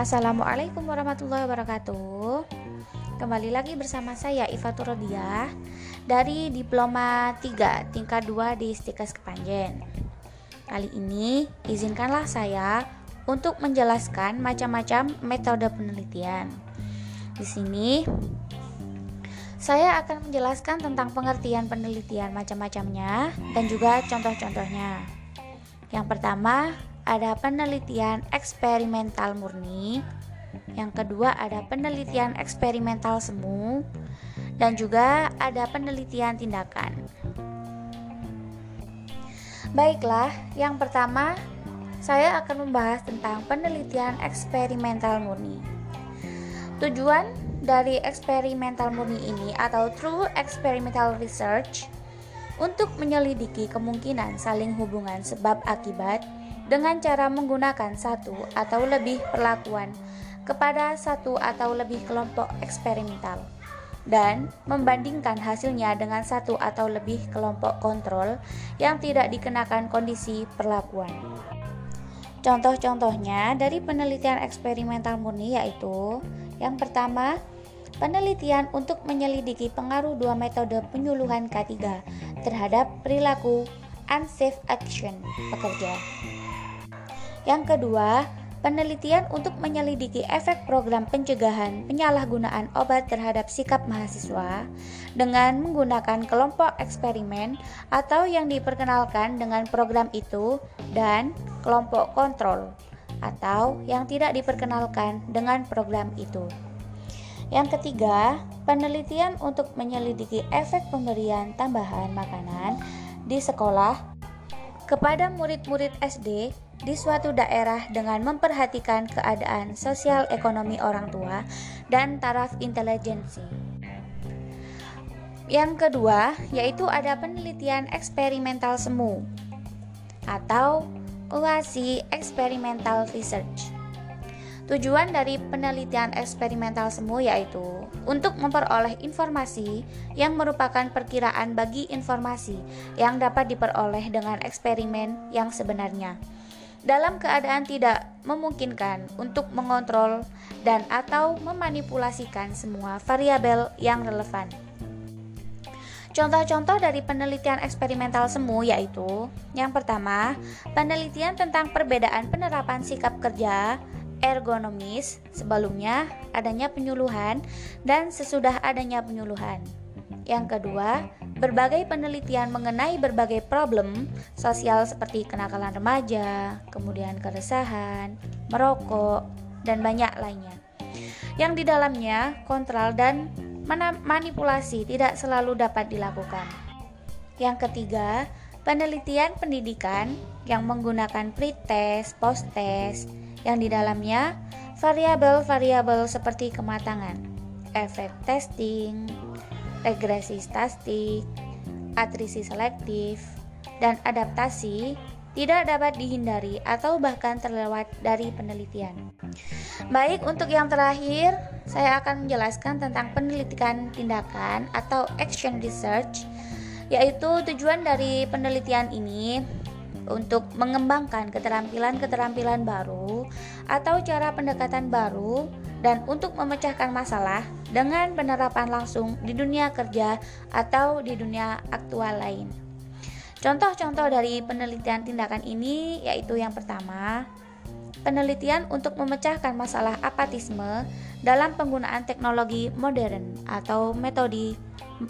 Assalamualaikum warahmatullahi wabarakatuh. Kembali lagi bersama saya Ifatur Rodiah Dari Diploma 3 tingkat 2 di Stikes Kepanjen. Kali ini izinkanlah saya untuk menjelaskan macam-macam metode penelitian. Di sini saya akan menjelaskan tentang pengertian penelitian macam-macamnya dan juga contoh-contohnya. Yang pertama, ada penelitian eksperimental murni, yang kedua ada penelitian eksperimental semu, dan juga ada penelitian tindakan. Baiklah, yang pertama saya akan membahas tentang penelitian eksperimental murni. Tujuan dari eksperimental murni ini atau true experimental research untuk menyelidiki kemungkinan saling hubungan sebab akibat dengan cara menggunakan satu atau lebih perlakuan kepada satu atau lebih kelompok eksperimental dan membandingkan hasilnya dengan satu atau lebih kelompok kontrol yang tidak dikenakan kondisi perlakuan. Contoh-contohnya dari penelitian eksperimental murni yaitu yang pertama, penelitian untuk menyelidiki pengaruh dua metode penyuluhan K3 terhadap perilaku unsafe action pekerja. Yang kedua, penelitian untuk menyelidiki efek program pencegahan penyalahgunaan obat terhadap sikap mahasiswa dengan menggunakan kelompok eksperimen atau yang diperkenalkan dengan program itu dan kelompok kontrol atau yang tidak diperkenalkan dengan program itu. Yang ketiga, penelitian untuk menyelidiki efek pemberian tambahan makanan di sekolah kepada murid-murid SD di suatu daerah dengan memperhatikan keadaan sosial ekonomi orang tua dan taraf intelijensi. Yang kedua, yaitu ada penelitian eksperimental semu atau UASI Experimental Research. Tujuan dari penelitian eksperimental semu yaitu untuk memperoleh informasi yang merupakan perkiraan bagi informasi yang dapat diperoleh dengan eksperimen yang sebenarnya dalam keadaan tidak memungkinkan untuk mengontrol dan atau memanipulasikan semua variabel yang relevan. Contoh-contoh dari penelitian eksperimental semu yaitu yang pertama, penelitian tentang perbedaan penerapan sikap kerja ergonomis sebelumnya adanya penyuluhan dan sesudah adanya penyuluhan. Yang kedua, berbagai penelitian mengenai berbagai problem sosial seperti kenakalan remaja, kemudian keresahan, merokok, dan banyak lainnya. Yang di dalamnya kontrol dan manipulasi tidak selalu dapat dilakukan. Yang ketiga, penelitian pendidikan yang menggunakan pretest, post-test, yang di dalamnya variabel-variabel seperti kematangan, efek testing, regresi statistik, atrisi selektif, dan adaptasi tidak dapat dihindari atau bahkan terlewat dari penelitian. Baik, untuk yang terakhir, saya akan menjelaskan tentang penelitian tindakan atau action research, yaitu tujuan dari penelitian ini untuk mengembangkan keterampilan-keterampilan baru atau cara pendekatan baru dan untuk memecahkan masalah dengan penerapan langsung di dunia kerja atau di dunia aktual lain. Contoh-contoh dari penelitian tindakan ini yaitu yang pertama, penelitian untuk memecahkan masalah apatisme dalam penggunaan teknologi modern atau metode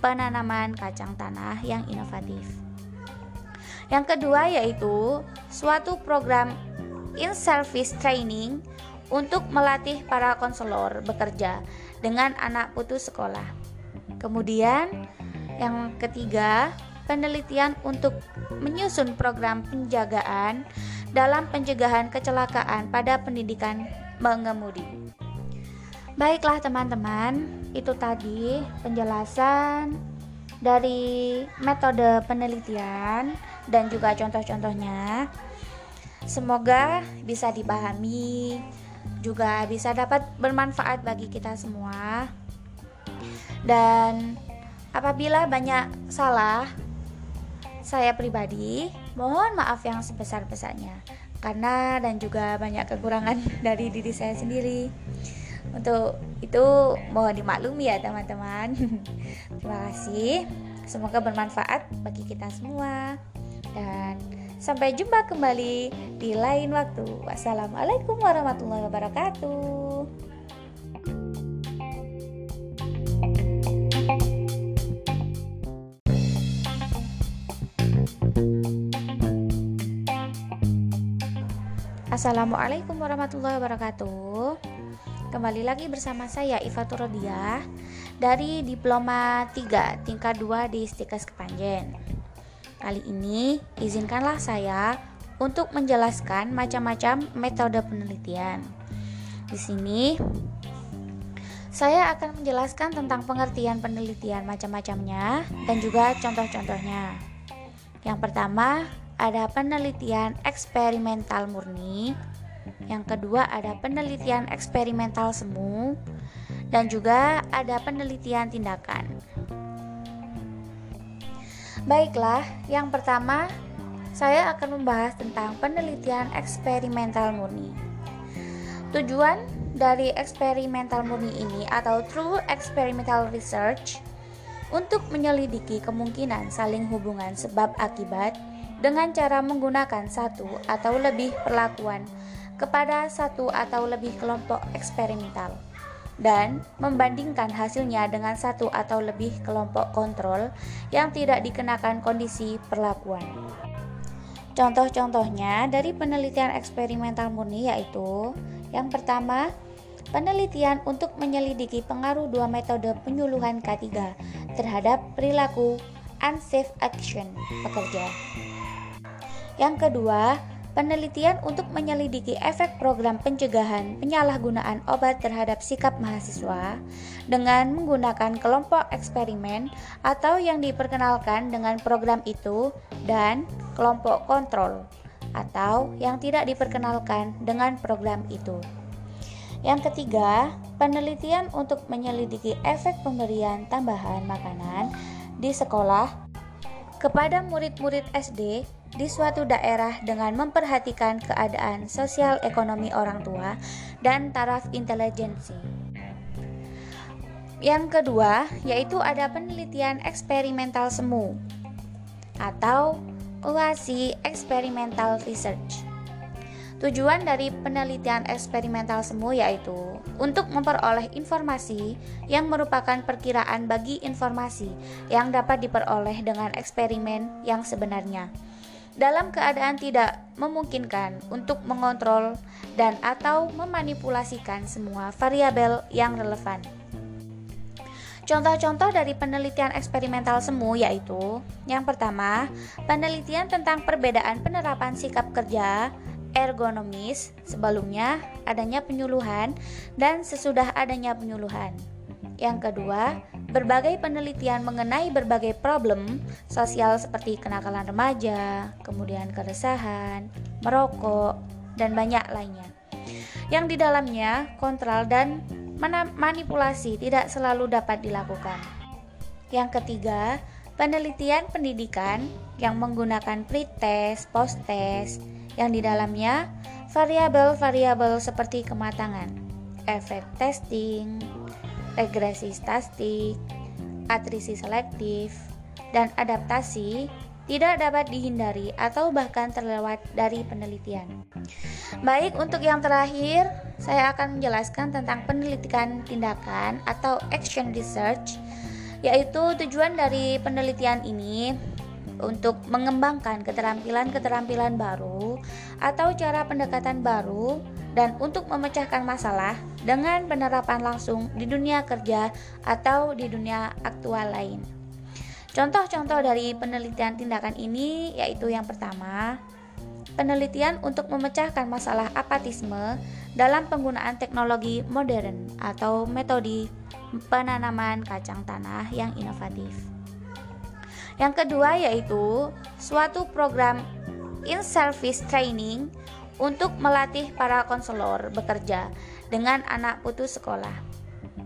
penanaman kacang tanah yang inovatif. Yang kedua yaitu suatu program in-service training untuk melatih para konselor bekerja dengan anak putus sekolah. Kemudian, yang ketiga, penelitian untuk menyusun program penjagaan dalam pencegahan kecelakaan pada pendidikan mengemudi. Baiklah, teman-teman, itu tadi penjelasan dari metode penelitian dan juga contoh-contohnya. Semoga bisa dipahami juga bisa dapat bermanfaat bagi kita semua. Dan apabila banyak salah, saya pribadi mohon maaf yang sebesar-besarnya karena dan juga banyak kekurangan dari diri saya sendiri. Untuk itu mohon dimaklumi ya teman-teman. Terima kasih. Semoga bermanfaat bagi kita semua. Dan sampai jumpa kembali di lain waktu. Wassalamualaikum warahmatullahi wabarakatuh. Assalamualaikum warahmatullahi wabarakatuh Kembali lagi bersama saya Ifatur Rodiah Dari Diploma 3 tingkat 2 di Stikes Kepanjen Kali ini izinkanlah saya untuk menjelaskan macam-macam metode penelitian Di sini saya akan menjelaskan tentang pengertian penelitian macam-macamnya dan juga contoh-contohnya. Yang pertama, ada penelitian eksperimental murni, yang kedua ada penelitian eksperimental semu, dan juga ada penelitian tindakan. Baiklah, yang pertama saya akan membahas tentang penelitian eksperimental murni. Tujuan dari eksperimental murni ini atau true experimental research untuk menyelidiki kemungkinan saling hubungan sebab akibat dengan cara menggunakan satu atau lebih perlakuan kepada satu atau lebih kelompok eksperimental dan membandingkan hasilnya dengan satu atau lebih kelompok kontrol yang tidak dikenakan kondisi perlakuan. Contoh-contohnya dari penelitian eksperimental murni yaitu yang pertama, penelitian untuk menyelidiki pengaruh dua metode penyuluhan K3 terhadap perilaku unsafe action pekerja. Yang kedua, penelitian untuk menyelidiki efek program pencegahan penyalahgunaan obat terhadap sikap mahasiswa dengan menggunakan kelompok eksperimen atau yang diperkenalkan dengan program itu dan kelompok kontrol atau yang tidak diperkenalkan dengan program itu. Yang ketiga, penelitian untuk menyelidiki efek pemberian tambahan makanan di sekolah kepada murid-murid SD di suatu daerah dengan memperhatikan keadaan sosial ekonomi orang tua dan taraf intelijensi. Yang kedua, yaitu ada penelitian eksperimental semu atau UASI Experimental Research. Tujuan dari penelitian eksperimental semu yaitu untuk memperoleh informasi yang merupakan perkiraan bagi informasi yang dapat diperoleh dengan eksperimen yang sebenarnya dalam keadaan tidak memungkinkan untuk mengontrol dan atau memanipulasikan semua variabel yang relevan. Contoh-contoh dari penelitian eksperimental semu yaitu yang pertama, penelitian tentang perbedaan penerapan sikap kerja ergonomis sebelumnya adanya penyuluhan dan sesudah adanya penyuluhan. Yang kedua, berbagai penelitian mengenai berbagai problem sosial seperti kenakalan remaja, kemudian keresahan, merokok, dan banyak lainnya. Yang di dalamnya kontrol dan manipulasi tidak selalu dapat dilakukan. Yang ketiga, penelitian pendidikan yang menggunakan pretest, post-test, yang di dalamnya variabel-variabel seperti kematangan, efek testing, regresi statistik, atrisi selektif, dan adaptasi tidak dapat dihindari atau bahkan terlewat dari penelitian. Baik, untuk yang terakhir, saya akan menjelaskan tentang penelitian tindakan atau action research, yaitu tujuan dari penelitian ini untuk mengembangkan keterampilan-keterampilan baru atau cara pendekatan baru dan untuk memecahkan masalah dengan penerapan langsung di dunia kerja atau di dunia aktual lain. Contoh-contoh dari penelitian tindakan ini yaitu yang pertama, penelitian untuk memecahkan masalah apatisme dalam penggunaan teknologi modern atau metode penanaman kacang tanah yang inovatif. Yang kedua yaitu suatu program in-service training untuk melatih para konselor bekerja dengan anak putus sekolah.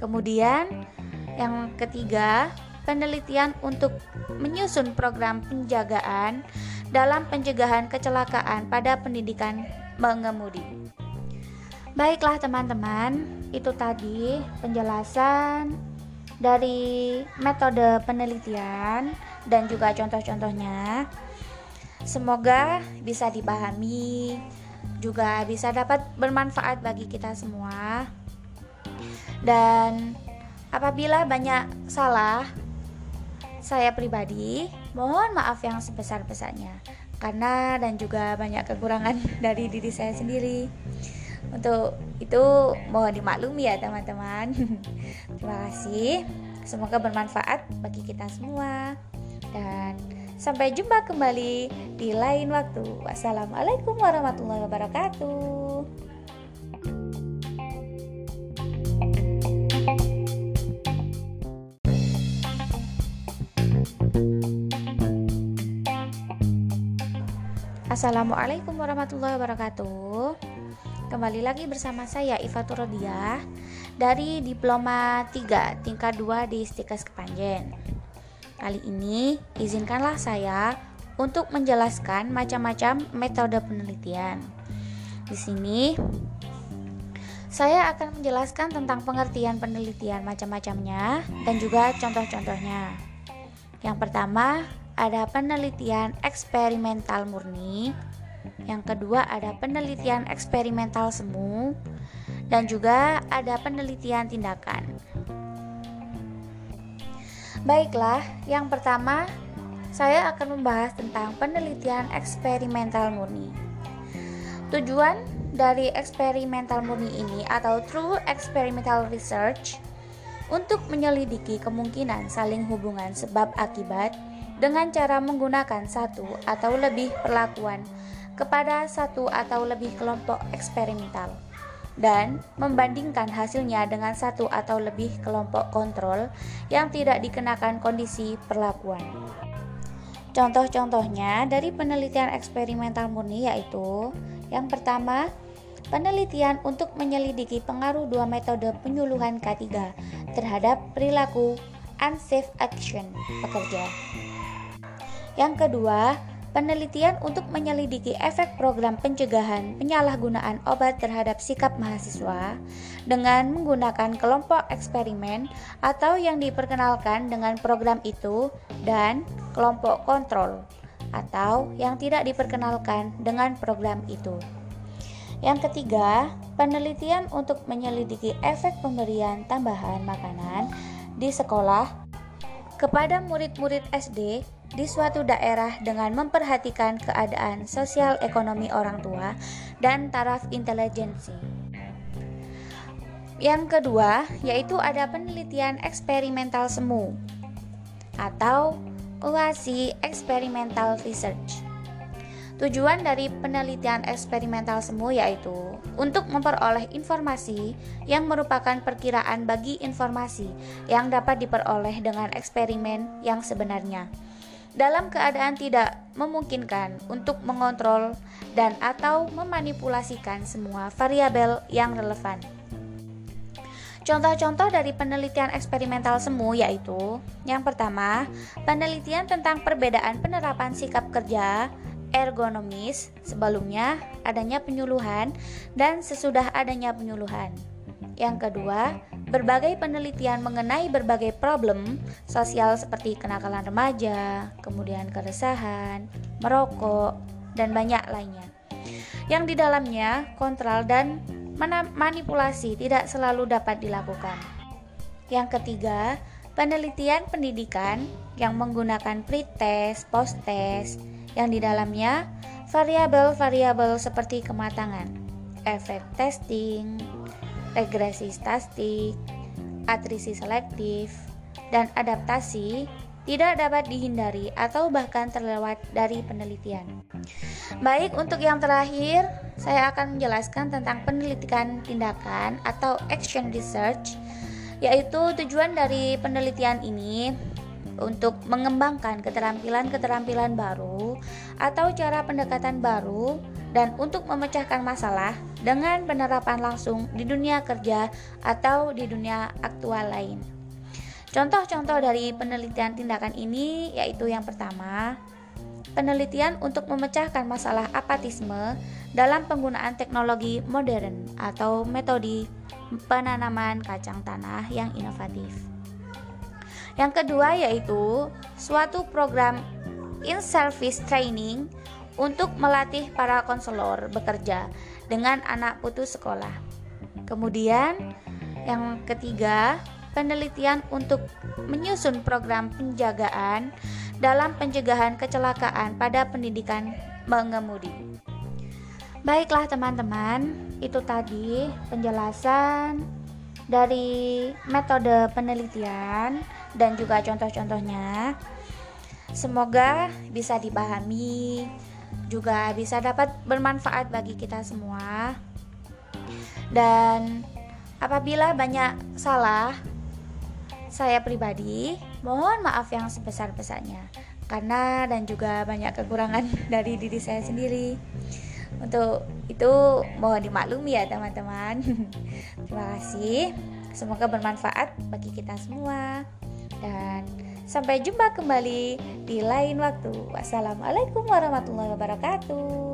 Kemudian, yang ketiga, penelitian untuk menyusun program penjagaan dalam pencegahan kecelakaan pada pendidikan mengemudi. Baiklah teman-teman, itu tadi penjelasan dari metode penelitian dan juga contoh-contohnya. Semoga bisa dipahami, juga bisa dapat bermanfaat bagi kita semua. Dan apabila banyak salah, saya pribadi mohon maaf yang sebesar-besarnya karena dan juga banyak kekurangan dari diri saya sendiri. Untuk itu mohon dimaklumi ya teman-teman. Terima kasih. Semoga bermanfaat bagi kita semua. Dan Sampai jumpa kembali di lain waktu. Wassalamualaikum warahmatullahi wabarakatuh. Assalamualaikum warahmatullahi wabarakatuh. Kembali lagi bersama saya Ifatur Rodiah dari Diploma 3 tingkat 2 di Stikas Kepanjen. Kali ini, izinkanlah saya untuk menjelaskan macam-macam metode penelitian. Di sini, saya akan menjelaskan tentang pengertian penelitian macam-macamnya dan juga contoh-contohnya. Yang pertama, ada penelitian eksperimental murni. Yang kedua, ada penelitian eksperimental semu dan juga ada penelitian tindakan. Baiklah, yang pertama saya akan membahas tentang penelitian eksperimental murni. Tujuan dari eksperimental murni ini atau true experimental research untuk menyelidiki kemungkinan saling hubungan sebab akibat dengan cara menggunakan satu atau lebih perlakuan kepada satu atau lebih kelompok eksperimental dan membandingkan hasilnya dengan satu atau lebih kelompok kontrol yang tidak dikenakan kondisi perlakuan. Contoh-contohnya dari penelitian eksperimental murni yaitu yang pertama, penelitian untuk menyelidiki pengaruh dua metode penyuluhan K3 terhadap perilaku unsafe action pekerja. Yang kedua, penelitian untuk menyelidiki efek program pencegahan penyalahgunaan obat terhadap sikap mahasiswa dengan menggunakan kelompok eksperimen atau yang diperkenalkan dengan program itu dan kelompok kontrol atau yang tidak diperkenalkan dengan program itu. Yang ketiga, penelitian untuk menyelidiki efek pemberian tambahan makanan di sekolah kepada murid-murid SD di suatu daerah dengan memperhatikan keadaan sosial ekonomi orang tua dan taraf intelijensi. Yang kedua, yaitu ada penelitian eksperimental semu atau UASI Experimental Research. Tujuan dari penelitian eksperimental semu yaitu untuk memperoleh informasi yang merupakan perkiraan bagi informasi yang dapat diperoleh dengan eksperimen yang sebenarnya dalam keadaan tidak memungkinkan untuk mengontrol dan atau memanipulasikan semua variabel yang relevan. Contoh-contoh dari penelitian eksperimental semu yaitu yang pertama, penelitian tentang perbedaan penerapan sikap kerja ergonomis sebelumnya adanya penyuluhan dan sesudah adanya penyuluhan. Yang kedua, berbagai penelitian mengenai berbagai problem sosial seperti kenakalan remaja, kemudian keresahan, merokok, dan banyak lainnya. Yang di dalamnya kontrol dan manipulasi tidak selalu dapat dilakukan. Yang ketiga, penelitian pendidikan yang menggunakan pre-test, post-test, yang di dalamnya variabel-variabel seperti kematangan, efek testing, regresi statistik, atrisi selektif, dan adaptasi tidak dapat dihindari atau bahkan terlewat dari penelitian. Baik, untuk yang terakhir, saya akan menjelaskan tentang penelitian tindakan atau action research, yaitu tujuan dari penelitian ini untuk mengembangkan keterampilan-keterampilan baru atau cara pendekatan baru dan untuk memecahkan masalah dengan penerapan langsung di dunia kerja atau di dunia aktual lain. Contoh-contoh dari penelitian tindakan ini yaitu yang pertama, penelitian untuk memecahkan masalah apatisme dalam penggunaan teknologi modern atau metode penanaman kacang tanah yang inovatif. Yang kedua yaitu suatu program in-service training untuk melatih para konselor bekerja dengan anak putus sekolah. Kemudian yang ketiga, penelitian untuk menyusun program penjagaan dalam pencegahan kecelakaan pada pendidikan mengemudi. Baiklah teman-teman, itu tadi penjelasan dari metode penelitian dan juga contoh-contohnya. Semoga bisa dipahami, juga bisa dapat bermanfaat bagi kita semua. Dan apabila banyak salah, saya pribadi mohon maaf yang sebesar-besarnya karena dan juga banyak kekurangan dari diri saya sendiri. Untuk itu mohon dimaklumi ya teman-teman. Terima kasih. Semoga bermanfaat bagi kita semua. Dan sampai jumpa kembali di lain waktu. Wassalamualaikum warahmatullahi wabarakatuh.